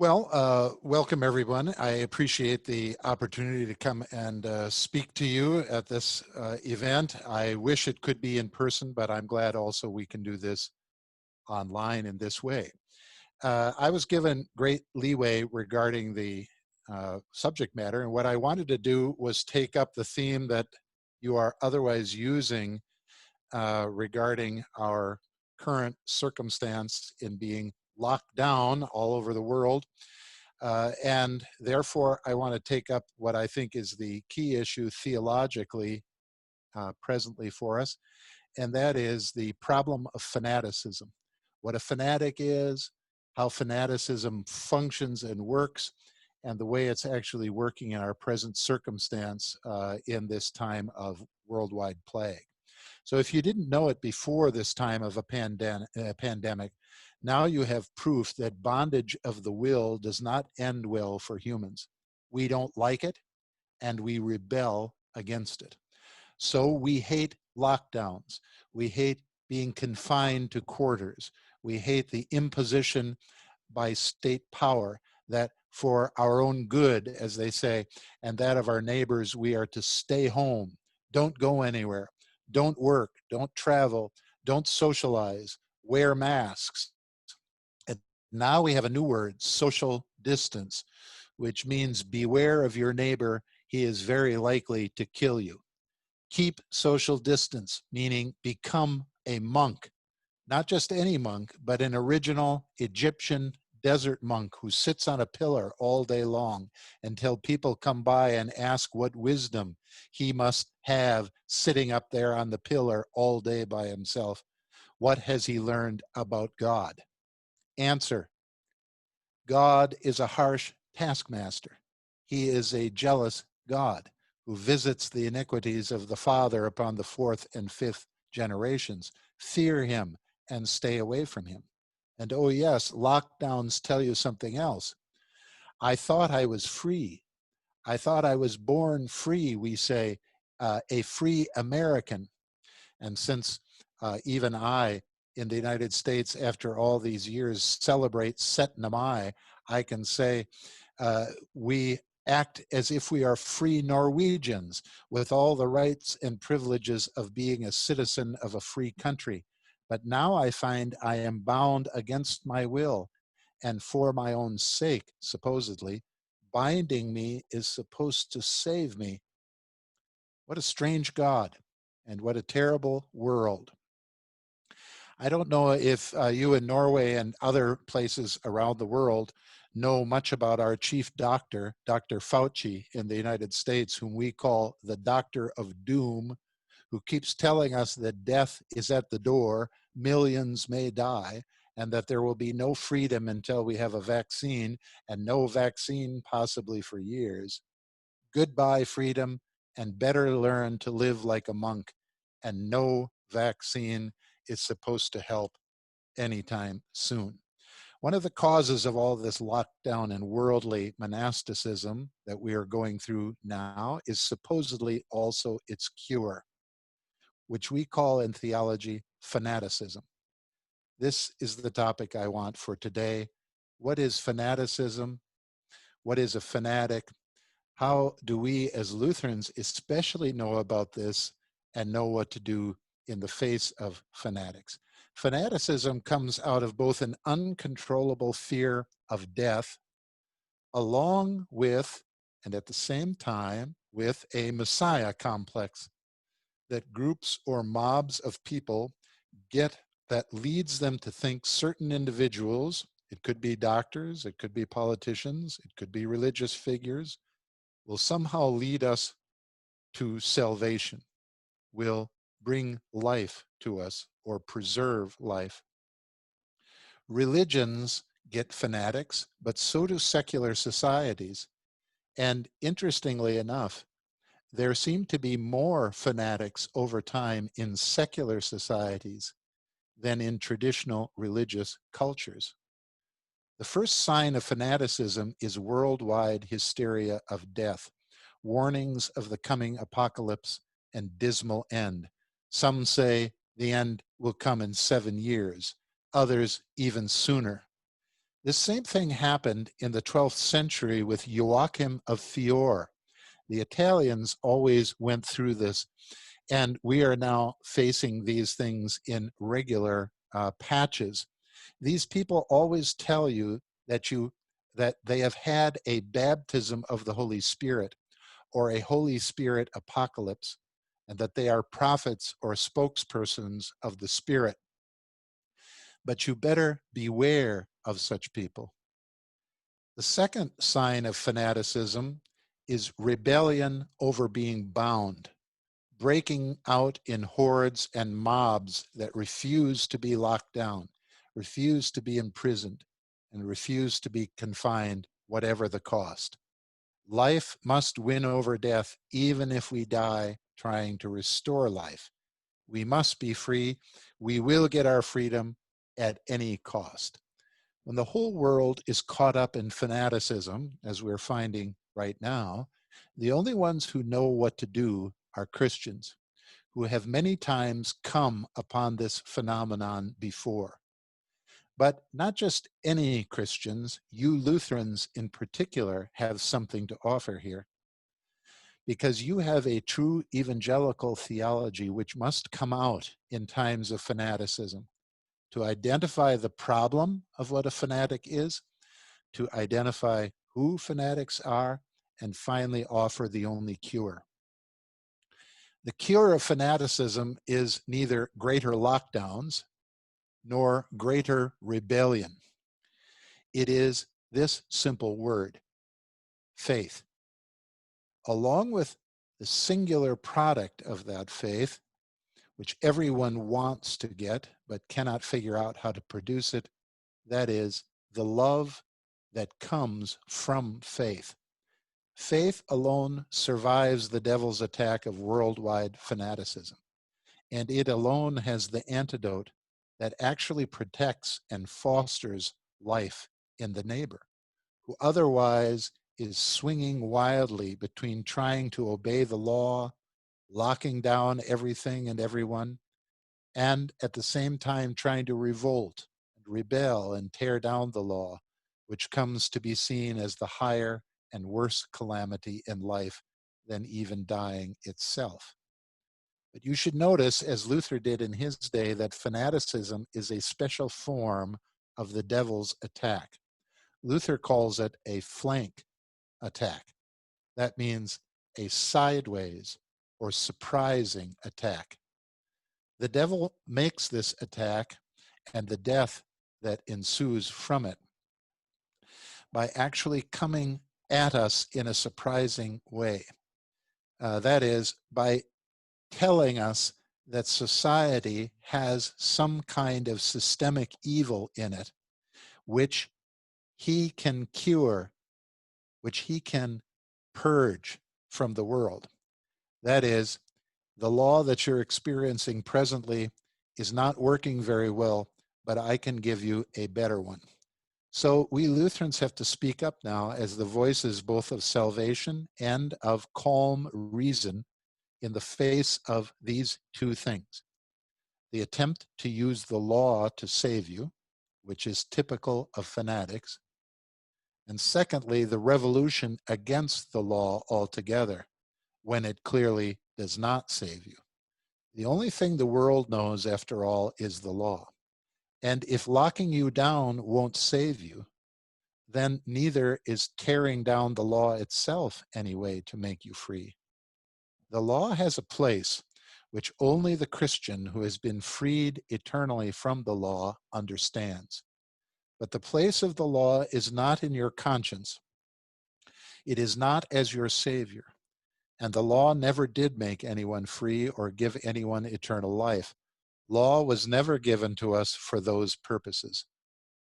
Well, uh, welcome everyone. I appreciate the opportunity to come and uh, speak to you at this uh, event. I wish it could be in person, but I'm glad also we can do this online in this way. Uh, I was given great leeway regarding the uh, subject matter, and what I wanted to do was take up the theme that you are otherwise using uh, regarding our current circumstance in being locked down all over the world. Uh, and therefore, I want to take up what I think is the key issue theologically uh, presently for us, and that is the problem of fanaticism. What a fanatic is, how fanaticism functions and works, and the way it's actually working in our present circumstance uh, in this time of worldwide plague. So if you didn't know it before this time of a pandem uh, pandemic, now you have proof that bondage of the will does not end well for humans. We don't like it and we rebel against it. So we hate lockdowns. We hate being confined to quarters. We hate the imposition by state power that for our own good, as they say, and that of our neighbors, we are to stay home, don't go anywhere, don't work, don't travel, don't socialize, wear masks, And now we have a new word, social distance, which means beware of your neighbor. He is very likely to kill you. Keep social distance, meaning become a monk. Not just any monk, but an original Egyptian desert monk who sits on a pillar all day long until people come by and ask what wisdom he must have sitting up there on the pillar all day by himself. What has he learned about God? Answer God is a harsh taskmaster. He is a jealous God who visits the iniquities of the father upon the fourth and fifth generations. Fear him and stay away from him. And oh, yes, lockdowns tell you something else. I thought I was free. I thought I was born free, we say, uh, a free American. And since uh, even I in the United States after all these years celebrate Syttende Mai, I can say uh, we act as if we are free Norwegians with all the rights and privileges of being a citizen of a free country. But now I find I am bound against my will and for my own sake, supposedly, binding me is supposed to save me. What a strange God and what a terrible world. I don't know if uh, you in Norway and other places around the world know much about our chief doctor, Dr. Fauci in the United States, whom we call the doctor of doom, who keeps telling us that death is at the door, millions may die, and that there will be no freedom until we have a vaccine, and no vaccine possibly for years. Goodbye, freedom, and better learn to live like a monk, and no vaccine is supposed to help anytime soon. One of the causes of all this lockdown and worldly monasticism that we are going through now is supposedly also its cure, which we call in theology fanaticism. This is the topic I want for today. What is fanaticism? What is a fanatic? How do we as Lutherans especially know about this and know what to do in the face of fanatics. Fanaticism comes out of both an uncontrollable fear of death, along with, and at the same time, with a Messiah complex that groups or mobs of people get that leads them to think certain individuals, it could be doctors, it could be politicians, it could be religious figures, will somehow lead us to salvation, will bring life to us or preserve life. Religions get fanatics, but so do secular societies. And interestingly enough, there seem to be more fanatics over time in secular societies than in traditional religious cultures. The first sign of fanaticism is worldwide hysteria of death, warnings of the coming apocalypse and dismal end, some say the end will come in seven years, others even sooner. This same thing happened in the 12th century with Joachim of Fiore. The Italians always went through this, and we are now facing these things in regular uh, patches. These people always tell you that you that they have had a baptism of the Holy Spirit or a Holy Spirit apocalypse, and that they are prophets or spokespersons of the Spirit. But you better beware of such people. The second sign of fanaticism is rebellion over being bound, breaking out in hordes and mobs that refuse to be locked down, refuse to be imprisoned, and refuse to be confined, whatever the cost. Life must win over death, even if we die trying to restore life. We must be free. We will get our freedom at any cost. When the whole world is caught up in fanaticism, as we're finding right now, the only ones who know what to do are Christians who have many times come upon this phenomenon before. But not just any Christians, you Lutherans in particular have something to offer here. Because you have a true evangelical theology which must come out in times of fanaticism to identify the problem of what a fanatic is, to identify who fanatics are, and finally offer the only cure. The cure of fanaticism is neither greater lockdowns nor greater rebellion. It is this simple word faith. Along with the singular product of that faith, which everyone wants to get but cannot figure out how to produce it, that is, the love that comes from faith. Faith alone survives the devil's attack of worldwide fanaticism, and it alone has the antidote that actually protects and fosters life in the neighbor, who otherwise is swinging wildly between trying to obey the law, locking down everything and everyone, and at the same time trying to revolt and rebel and tear down the law, which comes to be seen as the higher and worse calamity in life than even dying itself. But you should notice, as Luther did in his day, that fanaticism is a special form of the devil's attack. Luther calls it a flank attack. That means a sideways or surprising attack. The devil makes this attack and the death that ensues from it by actually coming at us in a surprising way. Uh, that is, by telling us that society has some kind of systemic evil in it, which he can cure, which he can purge from the world. That is, the law that you're experiencing presently is not working very well, but I can give you a better one. So we Lutherans have to speak up now as the voices both of salvation and of calm reason in the face of these two things the attempt to use the law to save you, which is typical of fanatics, and secondly, the revolution against the law altogether when it clearly does not save you. The only thing the world knows, after all, is the law. And if locking you down won't save you, then neither is tearing down the law itself any way to make you free. The law has a place which only the Christian who has been freed eternally from the law understands. But the place of the law is not in your conscience. It is not as your Savior. And the law never did make anyone free or give anyone eternal life. Law was never given to us for those purposes.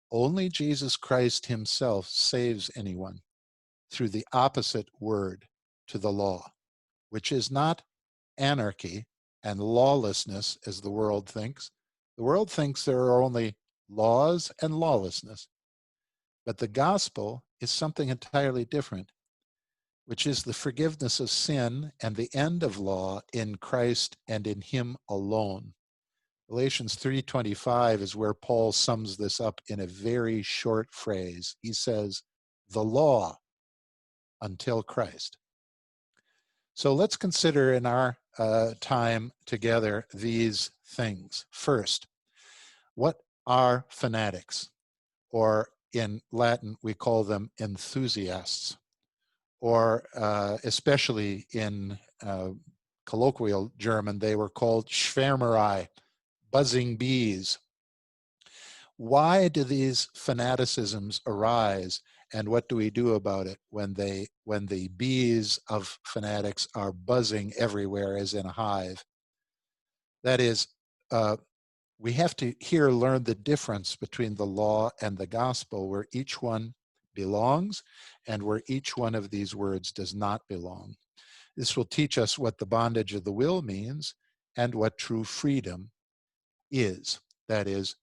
Only Jesus Christ Himself saves anyone through the opposite word to the law which is not anarchy and lawlessness as the world thinks. The world thinks there are only laws and lawlessness. But the gospel is something entirely different, which is the forgiveness of sin and the end of law in Christ and in Him alone. Galatians 3:25 is where Paul sums this up in a very short phrase. He says, "The law until Christ." So let's consider in our uh, time together these things. First, what are fanatics? Or in Latin, we call them enthusiasts, or uh, especially in uh, colloquial German, they were called Schwärmerei, buzzing bees. Why do these fanaticisms arise and what do we do about it when they when the bees of fanatics are buzzing everywhere as in a hive that is uh, we have to here learn the difference between the law and the gospel where each one belongs and where each one of these words does not belong this will teach us what the bondage of the will means and what true freedom is that is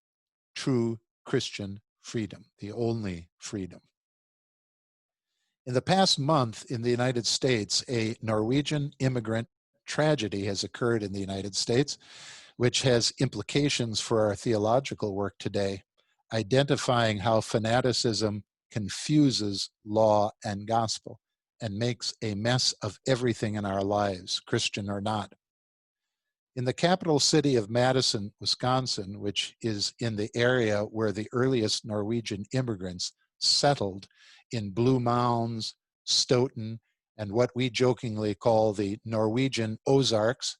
true christian freedom the only freedom in the past month in the United States, a Norwegian immigrant tragedy has occurred in the United States, which has implications for our theological work today, identifying how fanaticism confuses law and gospel and makes a mess of everything in our lives, Christian or not. In the capital city of Madison, Wisconsin, which is in the area where the earliest Norwegian immigrants settled in Blue Mounds, Stoughton, and what we jokingly call the Norwegian Ozarks,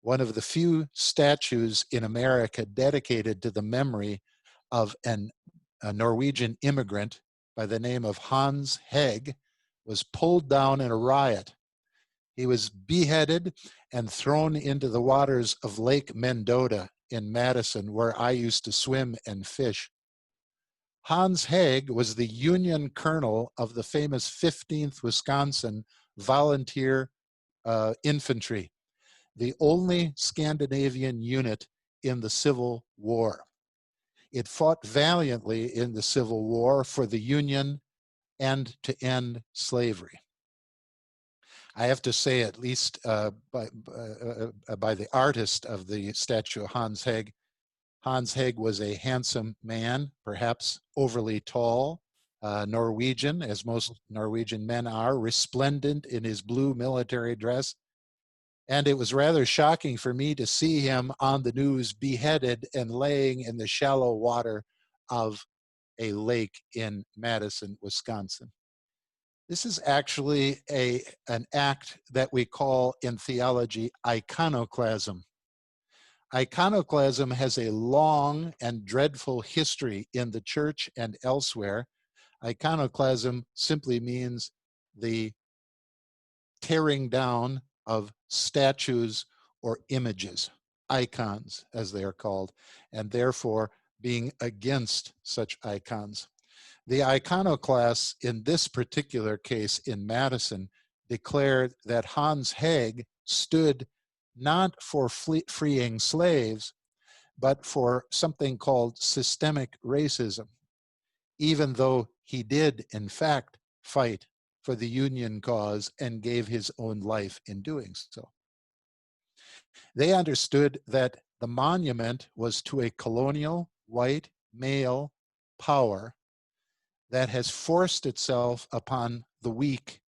one of the few statues in America dedicated to the memory of an, a Norwegian immigrant by the name of Hans Heg was pulled down in a riot. He was beheaded and thrown into the waters of Lake Mendota in Madison, where I used to swim and fish. Hans Heg was the Union colonel of the famous 15th Wisconsin Volunteer uh, Infantry, the only Scandinavian unit in the Civil War. It fought valiantly in the Civil War for the Union and to end slavery. I have to say, at least uh, by, uh, uh by the artist of the statue, Hans Heg, Hans Heg was a handsome man, perhaps overly tall, uh, Norwegian, as most Norwegian men are, resplendent in his blue military dress. And it was rather shocking for me to see him on the news beheaded and laying in the shallow water of a lake in Madison, Wisconsin. This is actually a, an act that we call in theology iconoclasm. Iconoclasm has a long and dreadful history in the church and elsewhere. Iconoclasm simply means the tearing down of statues or images, icons as they are called, and therefore being against such icons. The iconoclasts in this particular case in Madison declared that Hans Heg stood not for freeing slaves, but for something called systemic racism, even though he did, in fact, fight for the Union cause and gave his own life in doing so. They understood that the monument was to a colonial white male power that has forced itself upon the weak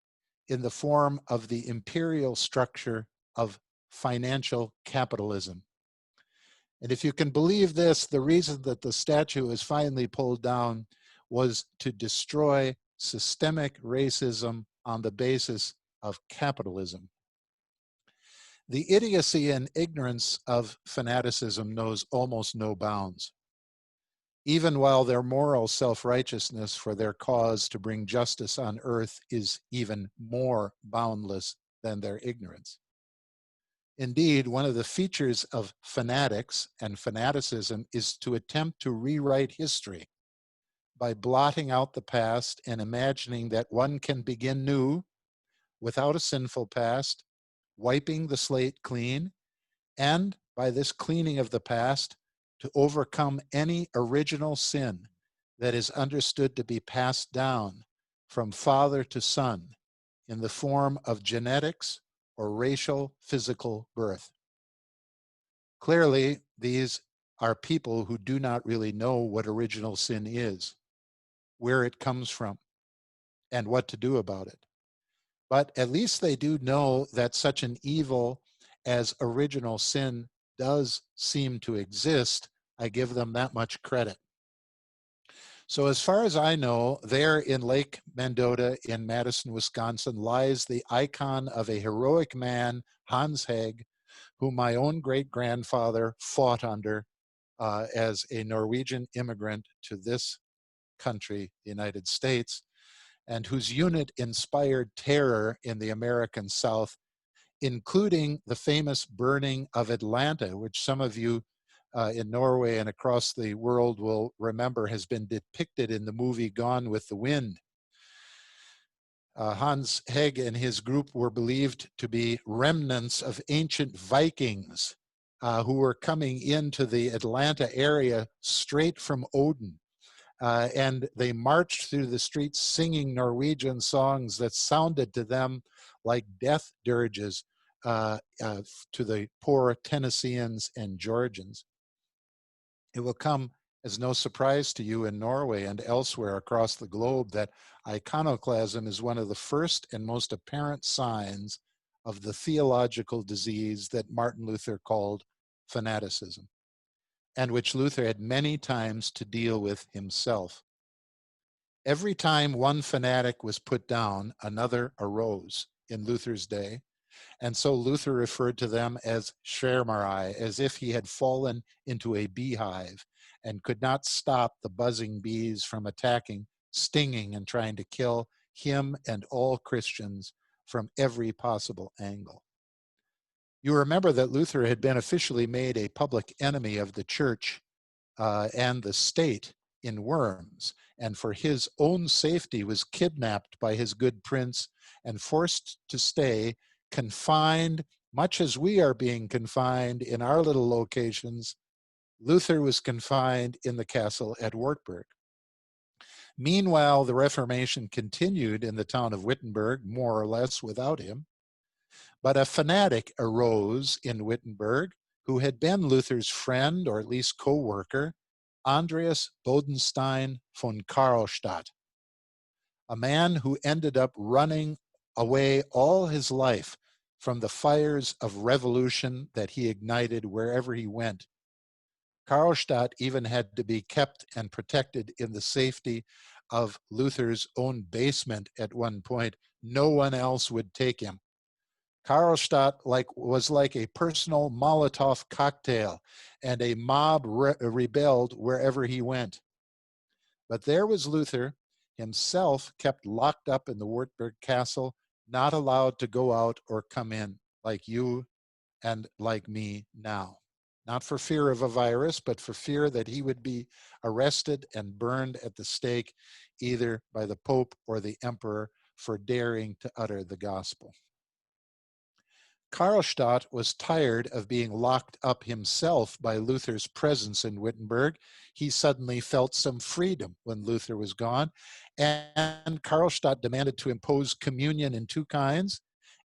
in the form of the imperial structure of financial capitalism. And if you can believe this, the reason that the statue was finally pulled down was to destroy systemic racism on the basis of capitalism. The idiocy and ignorance of fanaticism knows almost no bounds. Even while their moral self righteousness for their cause to bring justice on earth is even more boundless than their ignorance. Indeed, one of the features of fanatics and fanaticism is to attempt to rewrite history by blotting out the past and imagining that one can begin new without a sinful past, wiping the slate clean, and by this cleaning of the past, to overcome any original sin that is understood to be passed down from father to son in the form of genetics or racial physical birth. Clearly, these are people who do not really know what original sin is, where it comes from, and what to do about it. But at least they do know that such an evil as original sin does seem to exist. I give them that much credit. So, as far as I know, there in Lake Mendota in Madison, Wisconsin, lies the icon of a heroic man, Hans Heg, whom my own great grandfather fought under uh, as a Norwegian immigrant to this country, the United States, and whose unit inspired terror in the American South, including the famous burning of Atlanta, which some of you uh, in Norway and across the world will remember has been depicted in the movie Gone with the Wind. Uh, Hans Heg and his group were believed to be remnants of ancient Vikings uh, who were coming into the Atlanta area straight from Odin. Uh, and they marched through the streets singing Norwegian songs that sounded to them like death dirges uh, uh, to the poor Tennesseans and Georgians. It will come as no surprise to you in Norway and elsewhere across the globe that iconoclasm is one of the first and most apparent signs of the theological disease that Martin Luther called fanaticism, and which Luther had many times to deal with himself. Every time one fanatic was put down, another arose in Luther's day, and so Luther referred to them as Schwärmerei, as if he had fallen into a beehive and could not stop the buzzing bees from attacking, stinging, and trying to kill him and all Christians from every possible angle. You remember that Luther had been officially made a public enemy of the church uh, and the state in Worms, and for his own safety was kidnapped by his good prince and forced to stay confined, much as we are being confined in our little locations Luther was confined in the castle at Wartburg. Meanwhile, the Reformation continued in the town of Wittenberg, more or less without him. But a fanatic arose in Wittenberg who had been Luther's friend, or at least co worker, Andreas Bodenstein von Karlstadt, a man who ended up running away all his life from the fires of revolution that he ignited wherever he went Karlstadt even had to be kept and protected in the safety of Luther's own basement at one point. No one else would take him. Karlstadt like, was like a personal Molotov cocktail, and a mob re rebelled wherever he went. But there was Luther, himself kept locked up in the Wartburg castle, not allowed to go out or come in, like you and like me now not for fear of a virus, but for fear that he would be arrested and burned at the stake, either by the Pope or the Emperor, for daring to utter the gospel. Karlstadt was tired of being locked up himself by Luther's presence in Wittenberg. He suddenly felt some freedom when Luther was gone, and Karlstadt demanded to impose communion in two kinds,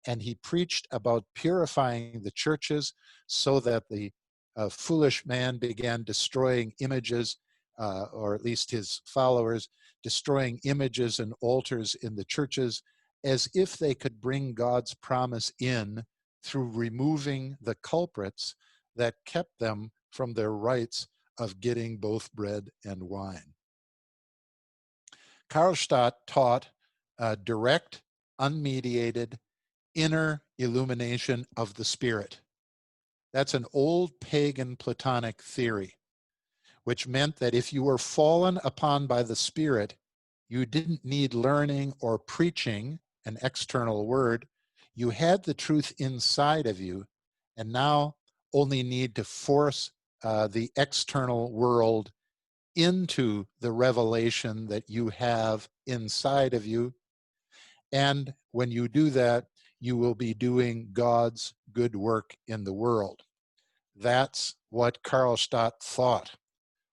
and he preached about purifying the churches so that the a foolish man began destroying images, uh, or at least his followers, destroying images and altars in the churches as if they could bring God's promise in through removing the culprits that kept them from their rights of getting both bread and wine. Karlstadt taught a direct, unmediated, inner illumination of the Spirit. That's an old pagan Platonic theory, which meant that if you were fallen upon by the Spirit, you didn't need learning or preaching, an external word. You had the truth inside of you, and now only need to force uh, the external world into the revelation that you have inside of you. And when you do that, you will be doing God's good work in the world. That's what Karlstadt thought.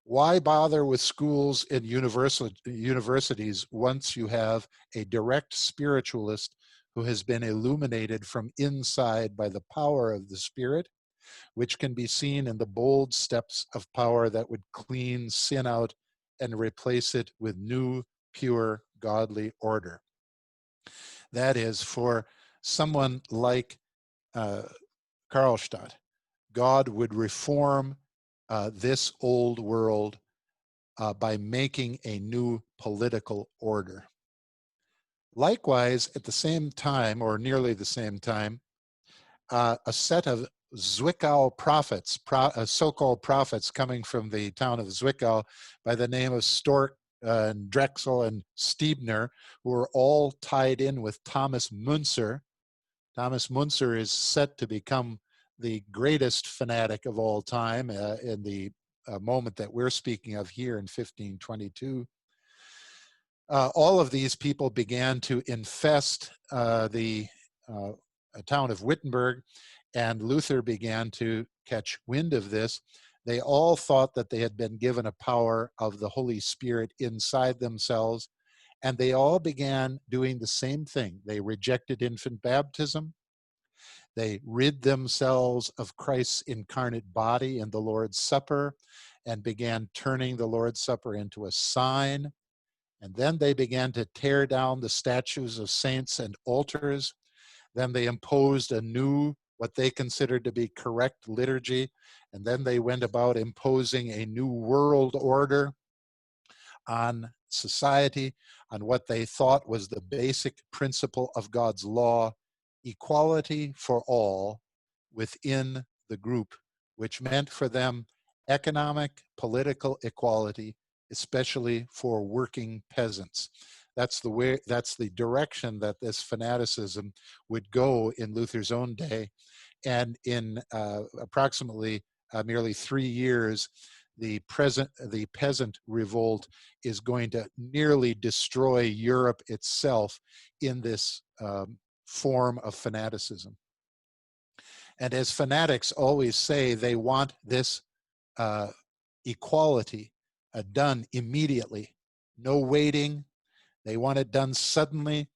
Why bother with schools and universities once you have a direct spiritualist who has been illuminated from inside by the power of the Spirit which can be seen in the bold steps of power that would clean sin out and replace it with new, pure, godly order. That is, for someone like uh, Karlstadt, God would reform uh, this old world uh, by making a new political order. Likewise, at the same time, or nearly the same time, uh, a set of Zwickau prophets, pro, uh, so-called prophets coming from the town of Zwickau by the name of Storch uh, and Drechsel and Stübner, who are all tied in with Thomas Munzer. Thomas Munzer is set to become the greatest fanatic of all time uh, in the uh, moment that we're speaking of here in 1522 uh, all of these people began to infest uh, the uh, town of Wittenberg, and Luther began to catch wind of this. They all thought that they had been given a power of the Holy Spirit inside themselves, and they all began doing the same thing. They rejected infant baptism. They rid themselves of Christ's incarnate body in the Lord's Supper and began turning the Lord's Supper into a sign and then they began to tear down the statues of saints and altars. Then they imposed a new, what they considered to be correct liturgy. And then they went about imposing a new world order on society, on what they thought was the basic principle of God's law equality for all within the group, which meant for them economic, political equality especially for working peasants. That's the way. That's the direction that this fanaticism would go in Luther's own day, and in uh, approximately uh, merely three years, the present the peasant revolt is going to nearly destroy Europe itself in this um, form of fanaticism. And as fanatics always say, they want this uh, equality done immediately. No waiting. They want it done suddenly.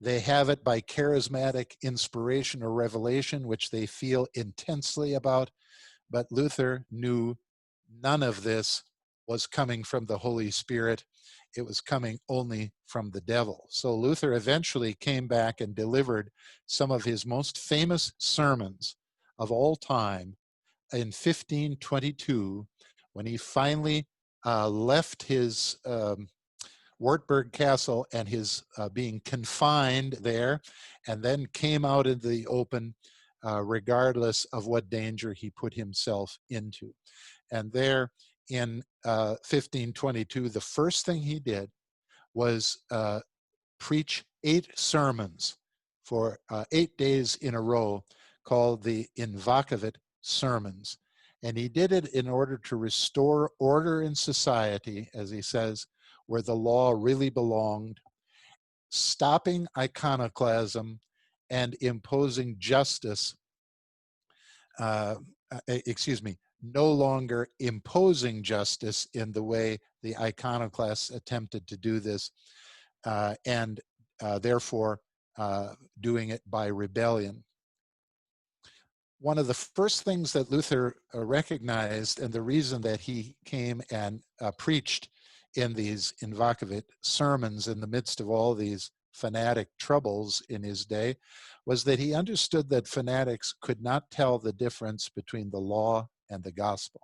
They have it by charismatic inspiration or revelation, which they feel intensely about. But Luther knew none of this was coming from the Holy Spirit. It was coming only from the devil. So Luther eventually came back and delivered some of his most famous sermons of all time in 1522 when he finally uh, left his um, Wartburg Castle and his uh, being confined there, and then came out into the open, uh, regardless of what danger he put himself into. And there in 1522, uh, the first thing he did was uh, preach eight sermons for eight days in a row called the Invocavit sermons. And he did it in order to restore order in society, as he says, where the law really belonged, stopping iconoclasm and imposing justice. Uh, excuse me, no longer imposing justice in the way the iconoclasts attempted to do this, uh, and uh, therefore uh, doing it by rebellion one of the first things that Luther uh, recognized, and the reason that he came and uh, preached in these Invocavit sermons in the midst of all these fanatic troubles in his day, was that he understood that fanatics could not tell the difference between the law and the gospel.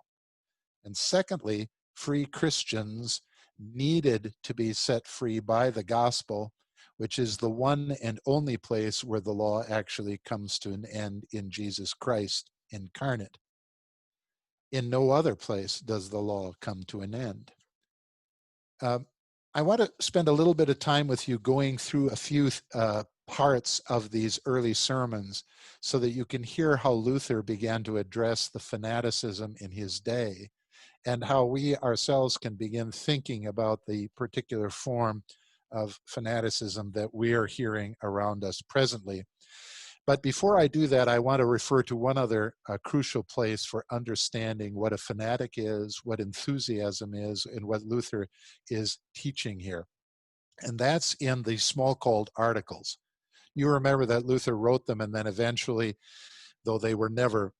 And secondly, free Christians needed to be set free by the gospel which is the one and only place where the law actually comes to an end in Jesus Christ incarnate. In no other place does the law come to an end. Uh, I want to spend a little bit of time with you going through a few uh, parts of these early sermons so that you can hear how Luther began to address the fanaticism in his day and how we ourselves can begin thinking about the particular form of fanaticism that we are hearing around us presently. But before I do that, I want to refer to one other uh, crucial place for understanding what a fanatic is, what enthusiasm is, and what Luther is teaching here. And that's in the Smalcald articles. You remember that Luther wrote them, and then eventually, though they were never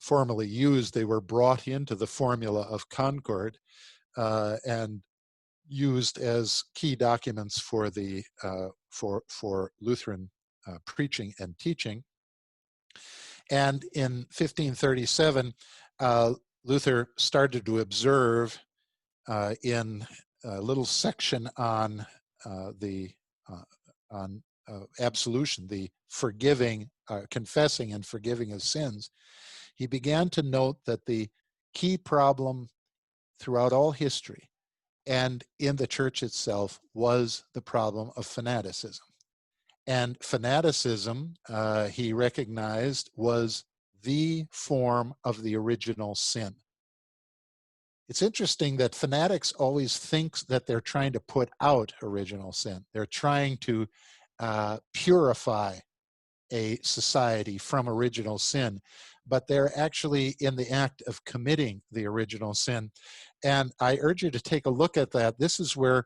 formally used, they were brought into the formula of Concord uh, and used as key documents for the uh, for for Lutheran uh, preaching and teaching. And in 1537, uh, Luther started to observe uh, in a little section on uh, the on absolution, the forgiving, confessing and forgiving of sins, he began to note that the key problem throughout all history and in the church itself was the problem of fanaticism. And fanaticism, uh, he recognized, was the form of the original sin. It's interesting that fanatics always think that they're trying to put out original sin. They're trying to uh, purify a society from original sin but they're actually in the act of committing the original sin. And I urge you to take a look at that. This is where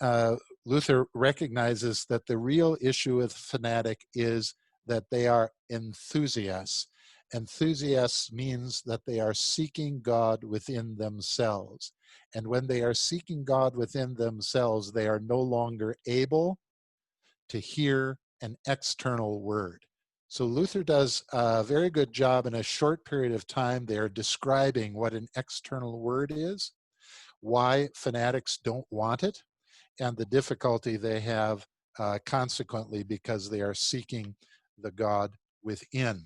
uh, Luther recognizes that the real issue with fanatic is that they are enthusiasts. Enthusiasts means that they are seeking God within themselves. And when they are seeking God within themselves, they are no longer able to hear an external word. So Luther does a very good job in a short period of time there describing what an external word is, why fanatics don't want it, and the difficulty they have uh, consequently because they are seeking the God within.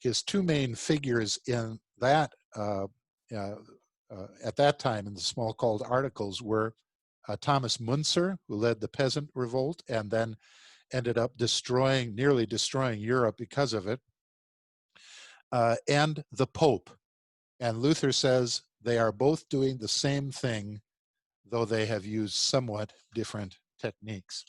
His two main figures in that uh, uh, uh at that time in the Smalcald articles were uh, Thomas Munzer, who led the peasant revolt, and then ended up destroying, nearly destroying Europe because of it, uh, and the Pope. And Luther says they are both doing the same thing, though they have used somewhat different techniques.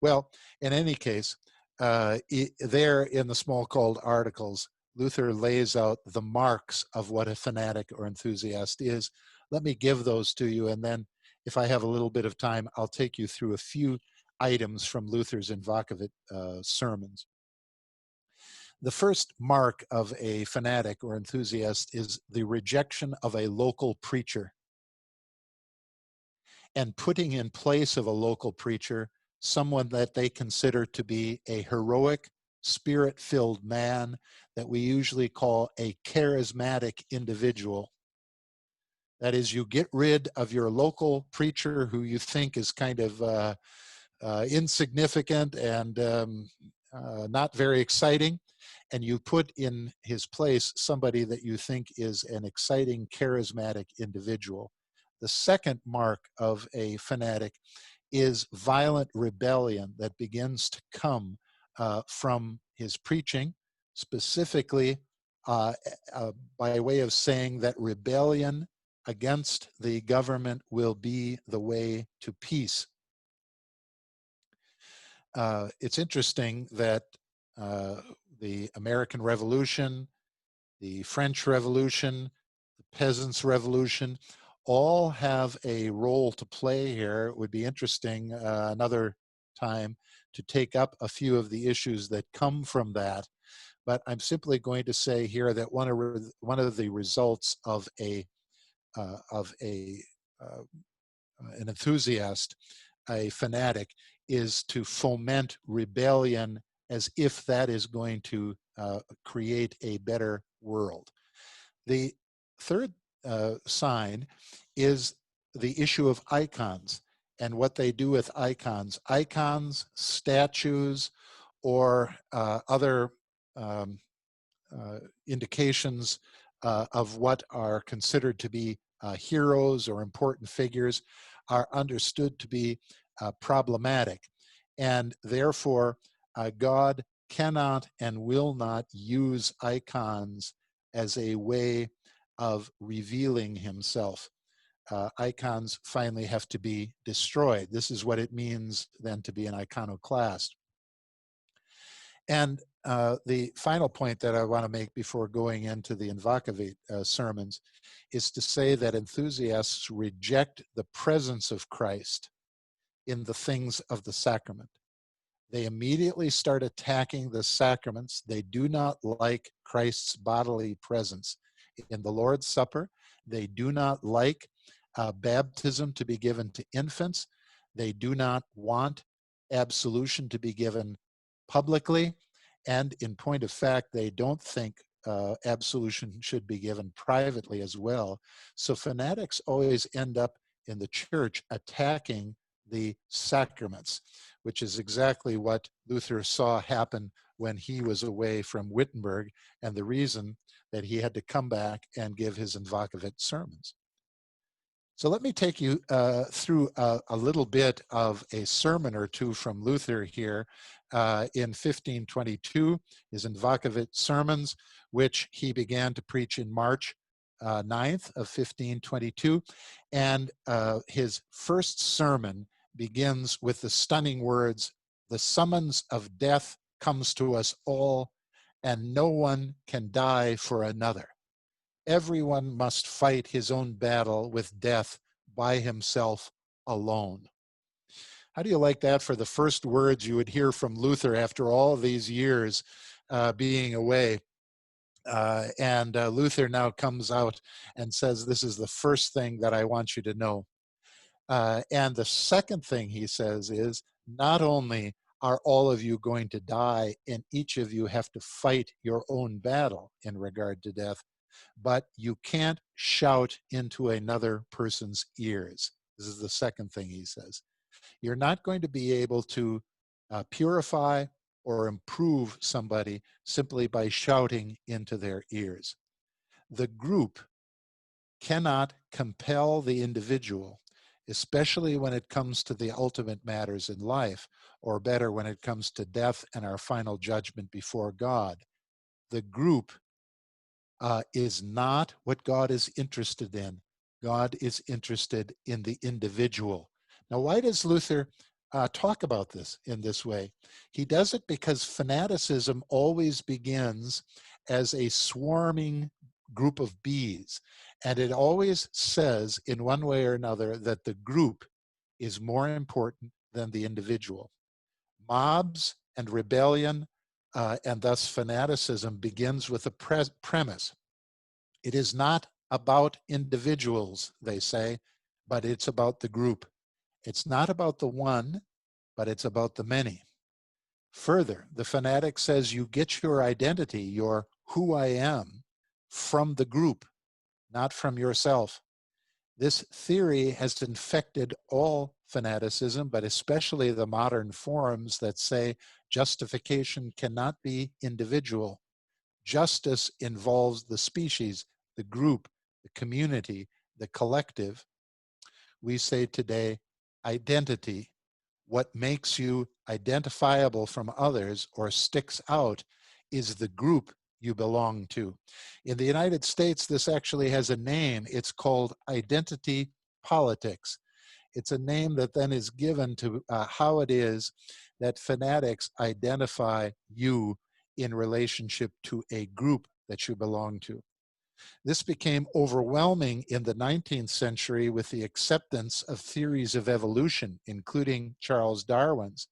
Well, in any case, uh, there in the Smalcald articles, Luther lays out the marks of what a fanatic or enthusiast is. Let me give those to you, and then if I have a little bit of time, I'll take you through a few items from Luther's Invocavit uh, sermons. The first mark of a fanatic or enthusiast is the rejection of a local preacher and putting in place of a local preacher someone that they consider to be a heroic, spirit filled man that we usually call a charismatic individual. That is, you get rid of your local preacher who you think is kind of uh, uh, insignificant and um, uh, not very exciting, and you put in his place somebody that you think is an exciting, charismatic individual. The second mark of a fanatic is violent rebellion that begins to come uh, from his preaching, specifically uh, uh, by way of saying that rebellion against the government will be the way to peace uh, it's interesting that uh, the American Revolution, the French Revolution, the Peasants' Revolution, all have a role to play here. It would be interesting uh, another time to take up a few of the issues that come from that. But I'm simply going to say here that one of one of the results of a uh, of a uh, an enthusiast, a fanatic, is to foment rebellion as if that is going to uh, create a better world. The third uh, sign is the issue of icons and what they do with icons. Icons, statues, or uh, other um, uh, indications uh, of what are considered to be uh, heroes or important figures are understood to be problematic. And therefore, uh, God cannot and will not use icons as a way of revealing himself. Uh, icons finally have to be destroyed. This is what it means then to be an iconoclast. And uh, the final point that I want to make before going into the Invocavit uh, sermons is to say that enthusiasts reject the presence of Christ in the things of the sacrament. They immediately start attacking the sacraments. They do not like Christ's bodily presence in the Lord's Supper. They do not like uh, baptism to be given to infants. They do not want absolution to be given publicly. And in point of fact, they don't think uh, absolution should be given privately as well. So fanatics always end up in the church attacking the sacraments, which is exactly what Luther saw happen when he was away from Wittenberg and the reason that he had to come back and give his Invocavit sermons. So let me take you uh, through a, a, little bit of a sermon or two from Luther here uh, in 1522, his Invocavit sermons, which he began to preach in March uh, 9th of 1522. And uh, his first sermon begins with the stunning words, the summons of death comes to us all, and no one can die for another. Everyone must fight his own battle with death by himself alone. How do you like that for the first words you would hear from Luther after all these years uh, being away? Uh, and uh, Luther now comes out and says, This is the first thing that I want you to know. Uh, and the second thing he says is, Not only are all of you going to die, and each of you have to fight your own battle in regard to death, but you can't shout into another person's ears. This is the second thing he says. You're not going to be able to uh, purify or improve somebody simply by shouting into their ears. The group cannot compel the individual, especially when it comes to the ultimate matters in life, or better, when it comes to death and our final judgment before God. The group uh, is not what God is interested in. God is interested in the individual. Now, why does Luther uh, talk about this in this way. He does it because fanaticism always begins as a swarming group of bees. And it always says, in one way or another, that the group is more important than the individual. Mobs and rebellion, uh, and thus fanaticism, begins with a pre- premise. It is not about individuals, they say, but it's about the group. It's not about the one, but it's about the many. Further, the fanatic says you get your identity, your who I am, from the group, not from yourself. This theory has infected all fanaticism, but especially the modern forms that say justification cannot be individual. Justice involves the species, the group, the community, the collective. We say today identity, what makes you identifiable from others or sticks out is the group you belong to. In the United States, this actually has a name. It's called identity politics. It's a name that then is given to uh, how it is that fanatics identify you in relationship to a group that you belong to. This became overwhelming in the 19th century with the acceptance of theories of evolution, including Charles Darwin's,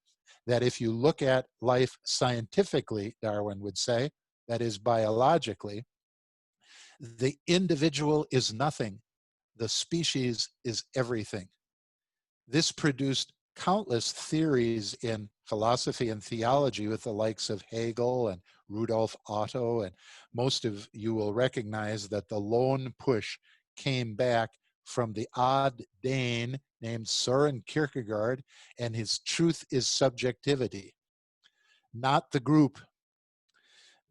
that if you look at life scientifically, Darwin would say, that is biologically, the individual is nothing, the species is everything. This produced countless theories in philosophy and theology with the likes of Hegel and Rudolf Otto, and most of you will recognize that the lone push came back from the odd Dane named Soren Kierkegaard, and his truth is subjectivity, not the group.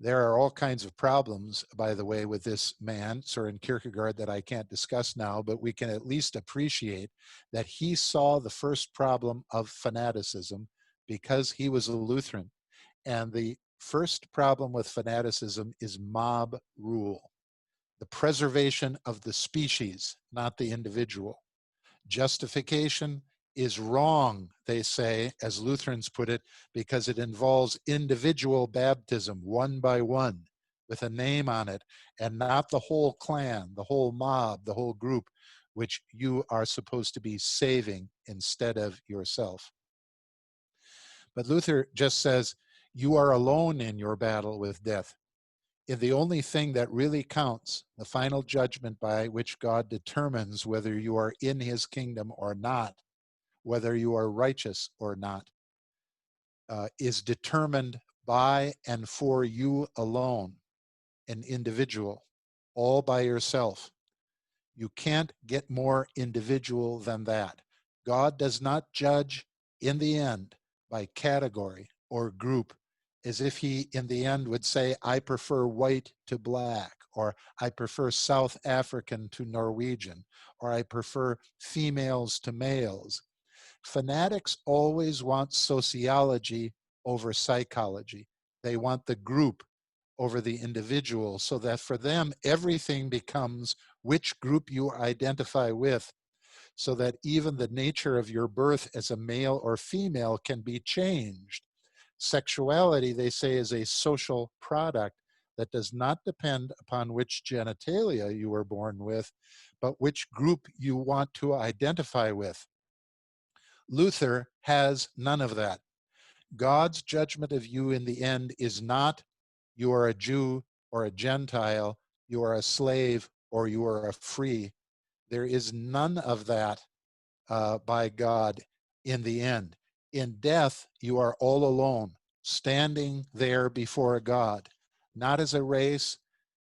There are all kinds of problems, by the way, with this man, Soren Kierkegaard, that I can't discuss now, but we can at least appreciate that he saw the first problem of fanaticism because he was a Lutheran. And the first problem with fanaticism is mob rule, the preservation of the species, not the individual. Justification is wrong, they say, as Lutherans put it, because it involves individual baptism, one by one, with a name on it, and not the whole clan, the whole mob, the whole group, which you are supposed to be saving instead of yourself. But Luther just says, you are alone in your battle with death. If the only thing that really counts, the final judgment by which God determines whether you are in his kingdom or not, whether you are righteous or not, uh, is determined by and for you alone, an individual, all by yourself. You can't get more individual than that. God does not judge in the end by category or group as if he in the end would say, I prefer white to black, or I prefer South African to Norwegian, or I prefer females to males. Fanatics always want sociology over psychology. They want the group over the individual so that for them, everything becomes which group you identify with so that even the nature of your birth as a male or female can be changed. Sexuality, they say, is a social product that does not depend upon which genitalia you were born with, but which group you want to identify with. Luther has none of that. God's judgment of you in the end is not you are a Jew or a Gentile, you are a slave or you are a free. There is none of that uh, by God in the end. In death, you are all alone, standing there before a God, not as a race,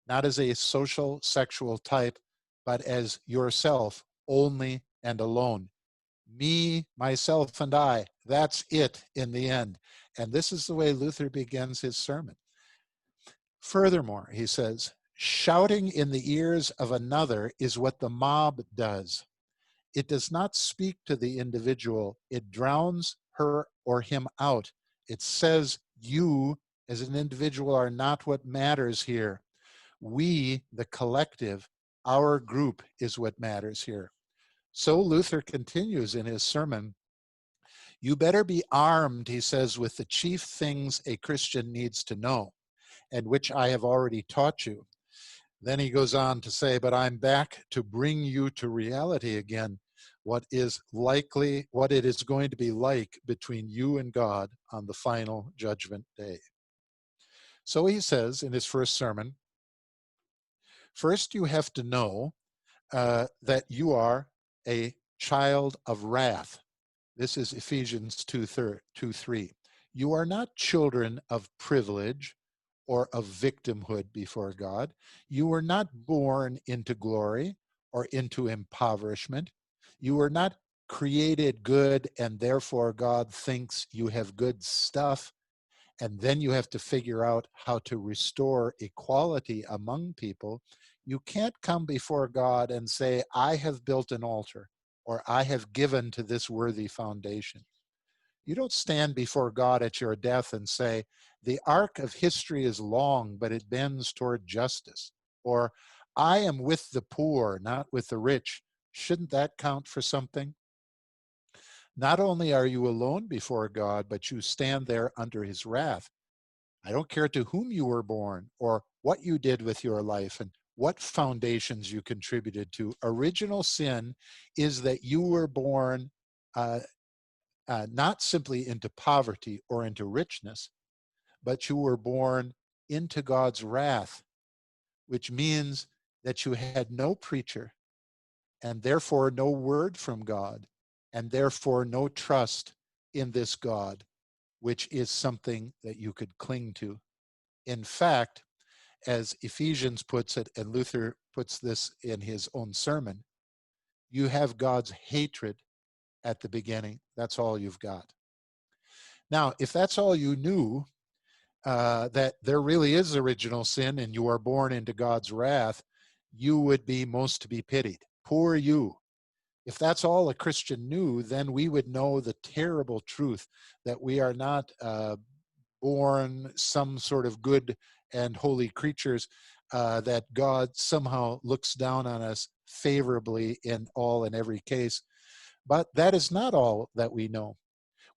not as a social sexual type, but as yourself, only and alone. Me, myself, and I. That's it in the end. And this is the way Luther begins his sermon. Furthermore, he says, shouting in the ears of another is what the mob does. It does not speak to the individual, it drowns her or him out. It says, You as an individual are not what matters here. We, the collective, our group is what matters here. So Luther continues in his sermon. You better be armed, he says, with the chief things a Christian needs to know, and which I have already taught you. Then he goes on to say, But I'm back to bring you to reality again, what is likely, what it is going to be like between you and God on the final judgment day. So he says in his first sermon, First, you have to know uh, that you are a child of wrath. This is Ephesians 2, 2 3. You are not children of privilege or of victimhood before God. You were not born into glory or into impoverishment. You were not created good and therefore God thinks you have good stuff. And then you have to figure out how to restore equality among people you can't come before God and say, I have built an altar or I have given to this worthy foundation. You don't stand before God at your death and say, the arc of history is long, but it bends toward justice. Or, I am with the poor, not with the rich. Shouldn't that count for something? Not only are you alone before God, but you stand there under his wrath. I don't care to whom you were born or what you did with your life and what foundations you contributed to. Original sin is that you were born uh, uh, not simply into poverty or into richness, but you were born into God's wrath, which means that you had no preacher and therefore no word from God and therefore no trust in this God, which is something that you could cling to. In fact, as Ephesians puts it, and Luther puts this in his own sermon, you have God's hatred at the beginning. That's all you've got. Now, if that's all you knew, uh, that there really is original sin and you are born into God's wrath, you would be most to be pitied. Poor you. If that's all a Christian knew, then we would know the terrible truth that we are not uh, born some sort of good and holy creatures, uh, that God somehow looks down on us favorably in all and every case. But that is not all that we know.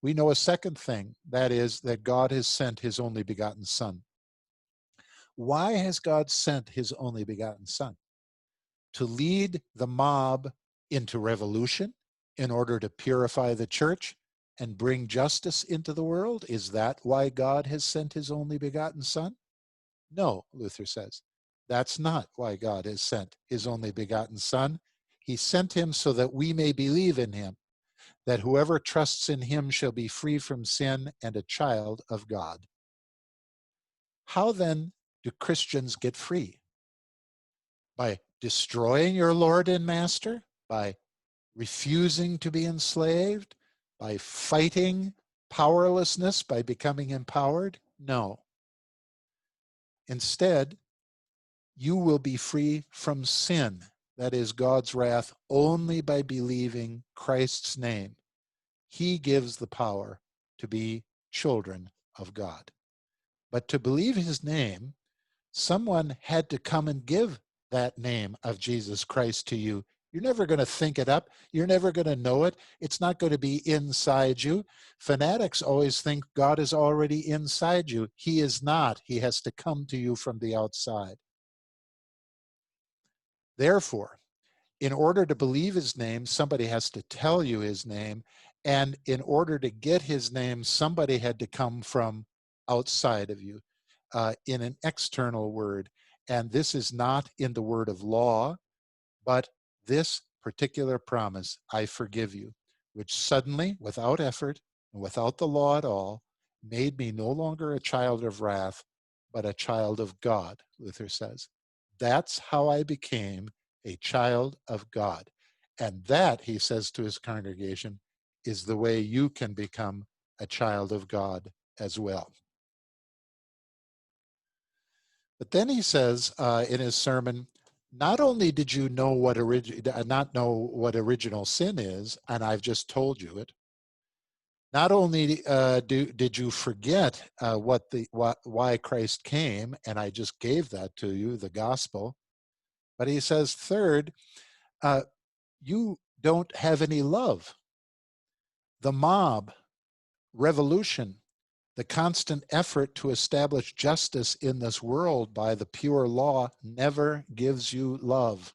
We know a second thing that is, that God has sent his only begotten Son. Why has God sent his only begotten Son? To lead the mob into revolution in order to purify the church? and bring justice into the world? Is that why God has sent his only begotten Son? No, Luther says. That's not why God has sent his only begotten Son. He sent him so that we may believe in him, that whoever trusts in him shall be free from sin and a child of God. How then do Christians get free? By destroying your Lord and Master? By refusing to be enslaved? By fighting powerlessness? By becoming empowered? No. Instead, you will be free from sin, that is God's wrath, only by believing Christ's name. He gives the power to be children of God. But to believe his name, someone had to come and give that name of Jesus Christ to you. You're never going to think it up. You're never going to know it. It's not going to be inside you. Fanatics always think God is already inside you. He is not. He has to come to you from the outside. Therefore, in order to believe his name, somebody has to tell you his name. And in order to get his name, somebody had to come from outside of you uh, in an external word. And this is not in the word of law, but this particular promise, I forgive you, which suddenly, without effort and without the law at all, made me no longer a child of wrath, but a child of God, Luther says. That's how I became a child of God. And that, he says to his congregation, is the way you can become a child of God as well. But then he says uh, in his sermon, not only did you know what orig- uh, not know what original sin is, and I've just told you it. Not only uh, do, did you forget uh, what the what, why Christ came, and I just gave that to you, the gospel, but he says third, uh, you don't have any love. The mob, revolution, the constant effort to establish justice in this world by the pure law never gives you love.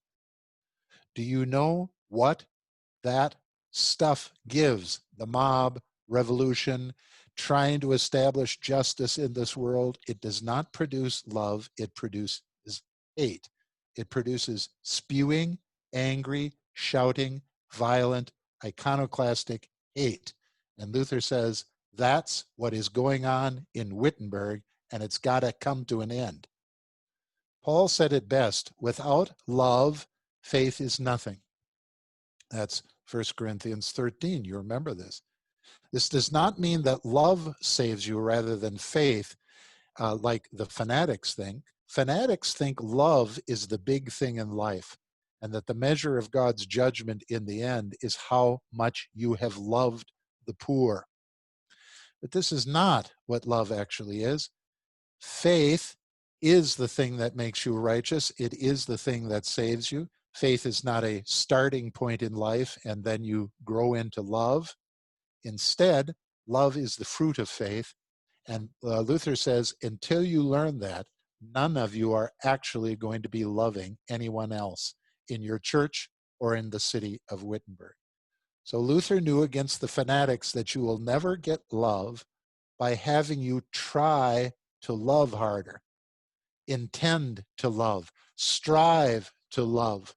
Do you know what that stuff gives? The mob, revolution, trying to establish justice in this world, it does not produce love, it produces hate. It produces spewing, angry, shouting, violent, iconoclastic hate. And Luther says that's what is going on in Wittenberg, and it's got to come to an end. Paul said it best without love, faith is nothing. That's 1 Corinthians 13. You remember this. This does not mean that love saves you rather than faith, uh, like the fanatics think. Fanatics think love is the big thing in life, and that the measure of God's judgment in the end is how much you have loved the poor. But this is not what love actually is. Faith is the thing that makes you righteous, it is the thing that saves you. Faith is not a starting point in life and then you grow into love. Instead, love is the fruit of faith. And uh, Luther says, until you learn that, none of you are actually going to be loving anyone else in your church or in the city of Wittenberg. So Luther knew against the fanatics that you will never get love by having you try to love harder, intend to love, strive to love.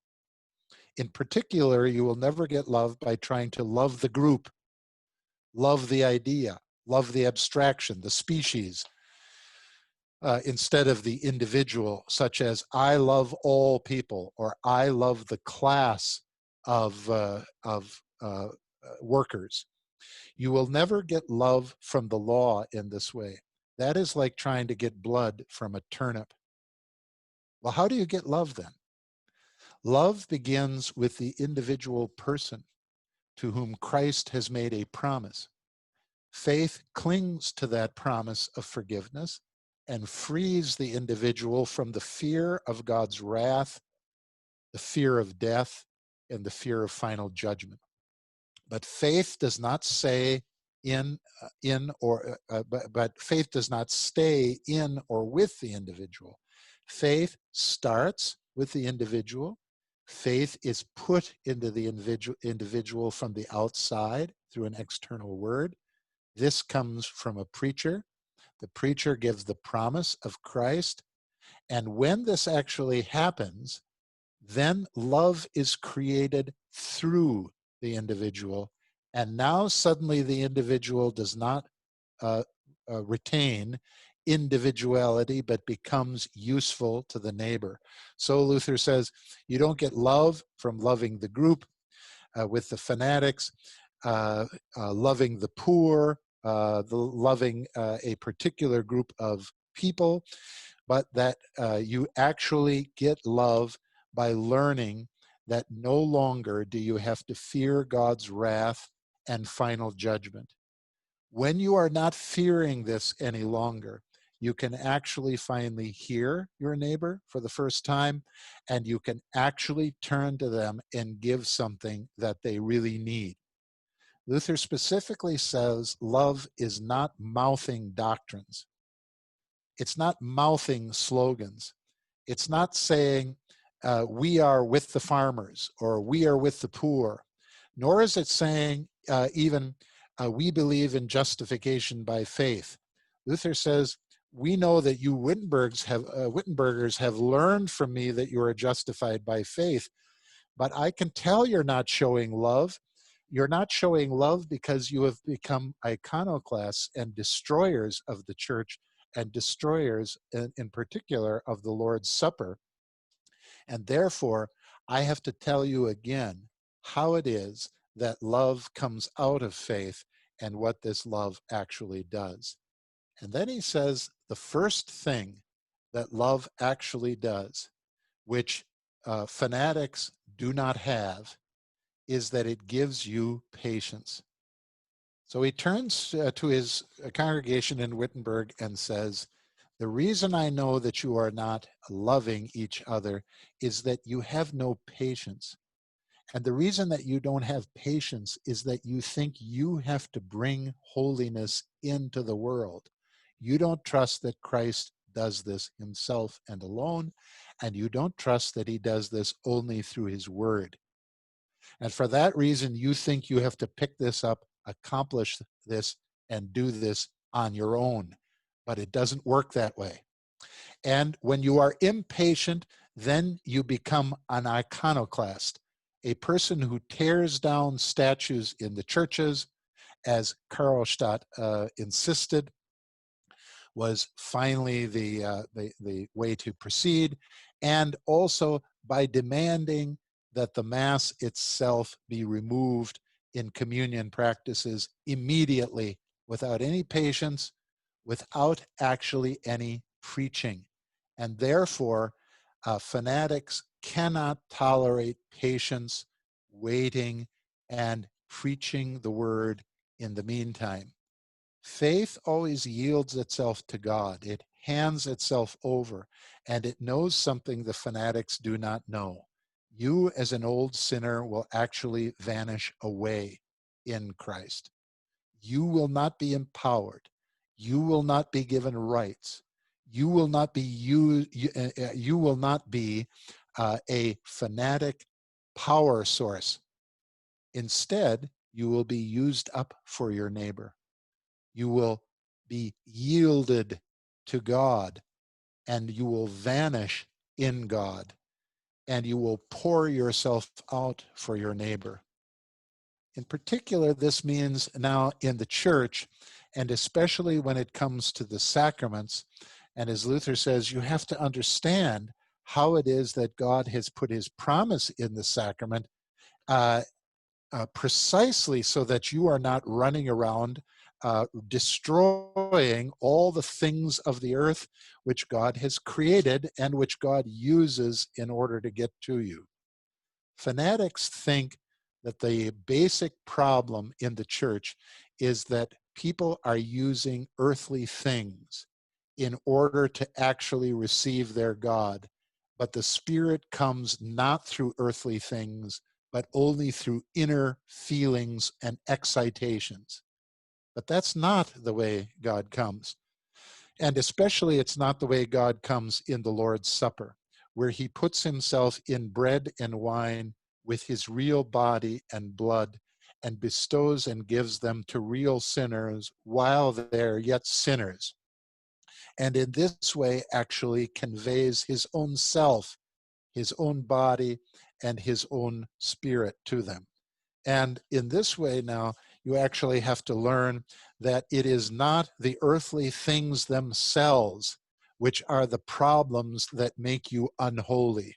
In particular, you will never get love by trying to love the group, love the idea, love the abstraction, the species, uh, instead of the individual, such as I love all people or I love the class of, uh, of uh, uh, workers. You will never get love from the law in this way. That is like trying to get blood from a turnip. Well, how do you get love then? Love begins with the individual person to whom Christ has made a promise. Faith clings to that promise of forgiveness and frees the individual from the fear of God's wrath, the fear of death, and the fear of final judgment. But faith does not say in uh, in or uh, uh, but, but faith does not stay in or with the individual. Faith starts with the individual. Faith is put into the individual, individual from the outside through an external word. This comes from a preacher. The preacher gives the promise of Christ. And when this actually happens, then love is created through the individual. And now suddenly the individual does not uh, uh, retain individuality but becomes useful to the neighbor. So Luther says you don't get love from loving the group uh, with the fanatics, uh, uh, loving the poor, uh, the loving a particular group of people, but that you actually get love by learning that no longer do you have to fear God's wrath and final judgment. When you are not fearing this any longer, you can actually finally hear your neighbor for the first time, and you can actually turn to them and give something that they really need. Luther specifically says love is not mouthing doctrines. It's not mouthing slogans. It's not saying, uh, we are with the farmers or we are with the poor, nor is it saying uh, even, uh, we believe in justification by faith. Luther says, we know that you Wittenbergs have, uh, Wittenbergers have learned from me that you are justified by faith, but I can tell you're not showing love. You're not showing love because you have become iconoclasts and destroyers of the church and destroyers in, in particular of the Lord's Supper. And therefore, I have to tell you again how it is that love comes out of faith and what this love actually does. And then he says the first thing that love actually does, which uh, fanatics do not have, is that it gives you patience. So he turns uh, to his uh, congregation in Wittenberg and says, The reason I know that you are not loving each other is that you have no patience. And the reason that you don't have patience is that you think you have to bring holiness into the world. You don't trust that Christ does this himself and alone, and you don't trust that he does this only through his word. And for that reason, you think you have to pick this up, accomplish this, and do this on your own. But it doesn't work that way. And when you are impatient, then you become an iconoclast, a person who tears down statues in the churches, as Karlstadt uh, insisted, was finally the, uh, the, the way to proceed, and also by demanding that the Mass itself be removed in communion practices immediately without any patience, without actually any preaching. And therefore, uh, fanatics cannot tolerate patience, waiting, and preaching the word in the meantime. Faith always yields itself to God. It hands itself over, and it knows something the fanatics do not know. You, as an old sinner, will actually vanish away in Christ. You will not be empowered. You will not be given rights. You will not be you. You, uh, uh, you will not be uh, a fanatic power source. Instead, you will be used up for your neighbor you will be yielded to God and you will vanish in God and you will pour yourself out for your neighbor. In particular, this means now in the church, and especially when it comes to the sacraments. And as Luther says, you have to understand how it is that God has put his promise in the sacrament uh, uh, precisely so that you are not running around uh, destroying all the things of the earth which God has created and which God uses in order to get to you. Fanatics think that the basic problem in the church is that people are using earthly things in order to actually receive their God. But the Spirit comes not through earthly things, but only through inner feelings and excitations. But that's not the way God comes. And especially, it's not the way God comes in the Lord's Supper. where he puts himself in bread and wine with his real body and blood and bestows and gives them to real sinners while they're yet sinners. And in this way, actually conveys his own self, his own body, and his own spirit to them. And in this way, now, you actually have to learn that it is not the earthly things themselves which are the problems that make you unholy.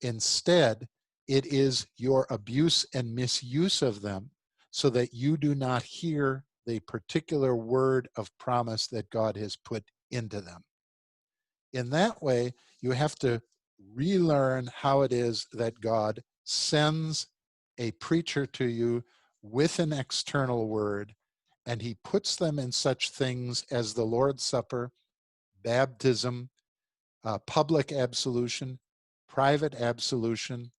Instead, it is your abuse and misuse of them so that you do not hear the particular word of promise that God has put into them. In that way, you have to relearn how it is that God sends a preacher to you with an external word, and he puts them in such things as the Lord's Supper, baptism, uh, public absolution, private absolution,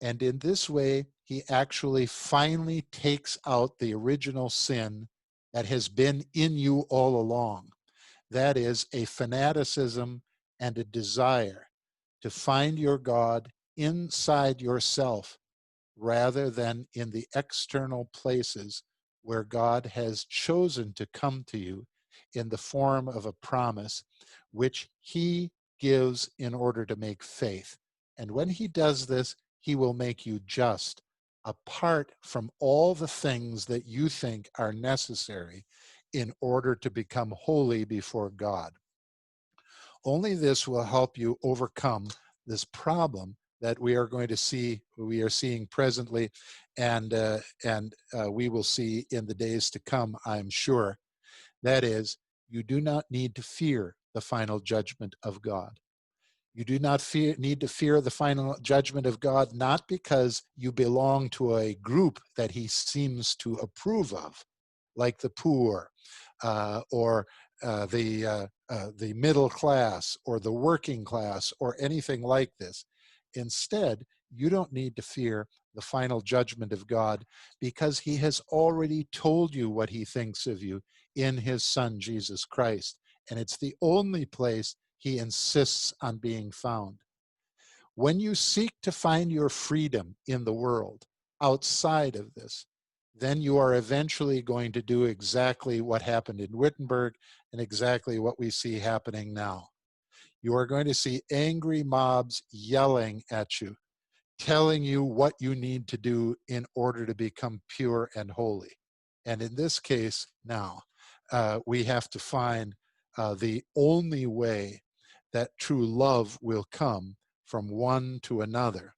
and in this way, he actually finally takes out the original sin that has been in you all along. That is a fanaticism and a desire to find your God inside yourself rather than in the external places where God has chosen to come to you in the form of a promise, which He gives in order to make faith. And when He does this, He will make you just apart from all the things that you think are necessary in order to become holy before God. Only this will help you overcome this problem that we are going to see, we are seeing presently, and uh, and uh, we will see in the days to come. I'm sure. That is, you do not need to fear the final judgment of God. You do not fear, need to fear the final judgment of God, not because you belong to a group that He seems to approve of, like the poor, uh, or uh, the uh, uh the middle class, or the working class, or anything like this. Instead, you don't need to fear the final judgment of God because He has already told you what He thinks of you in His Son, Jesus Christ. And it's the only place He insists on being found. When you seek to find your freedom in the world outside of this, then you are eventually going to do exactly what happened in Wittenberg and exactly what we see happening now you are going to see angry mobs yelling at you, telling you what you need to do in order to become pure and holy. And in this case, now, uh, we have to find uh, the only way that true love will come from one to another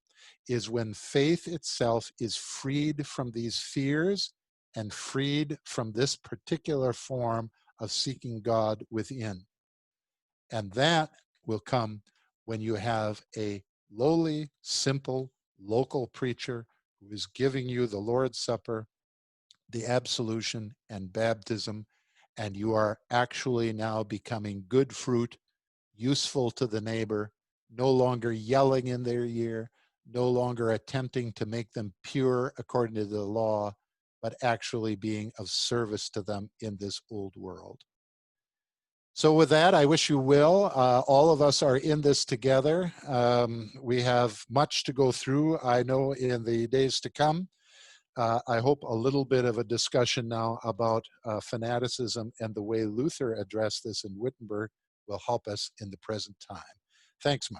is when faith itself is freed from these fears and freed from this particular form of seeking God within. And that will come when you have a lowly, simple, local preacher who is giving you the Lord's Supper, the absolution, and baptism, and you are actually now becoming good fruit, useful to the neighbor, no longer yelling in their ear, no longer attempting to make them pure according to the law, but actually being of service to them in this old world. So with that, I wish you will. Uh, all of us are in this together. Um, we have much to go through, I know, in the days to come. Uh, I hope a little bit of a discussion now about uh, fanaticism and the way Luther addressed this in Wittenberg will help us in the present time. Thanks much.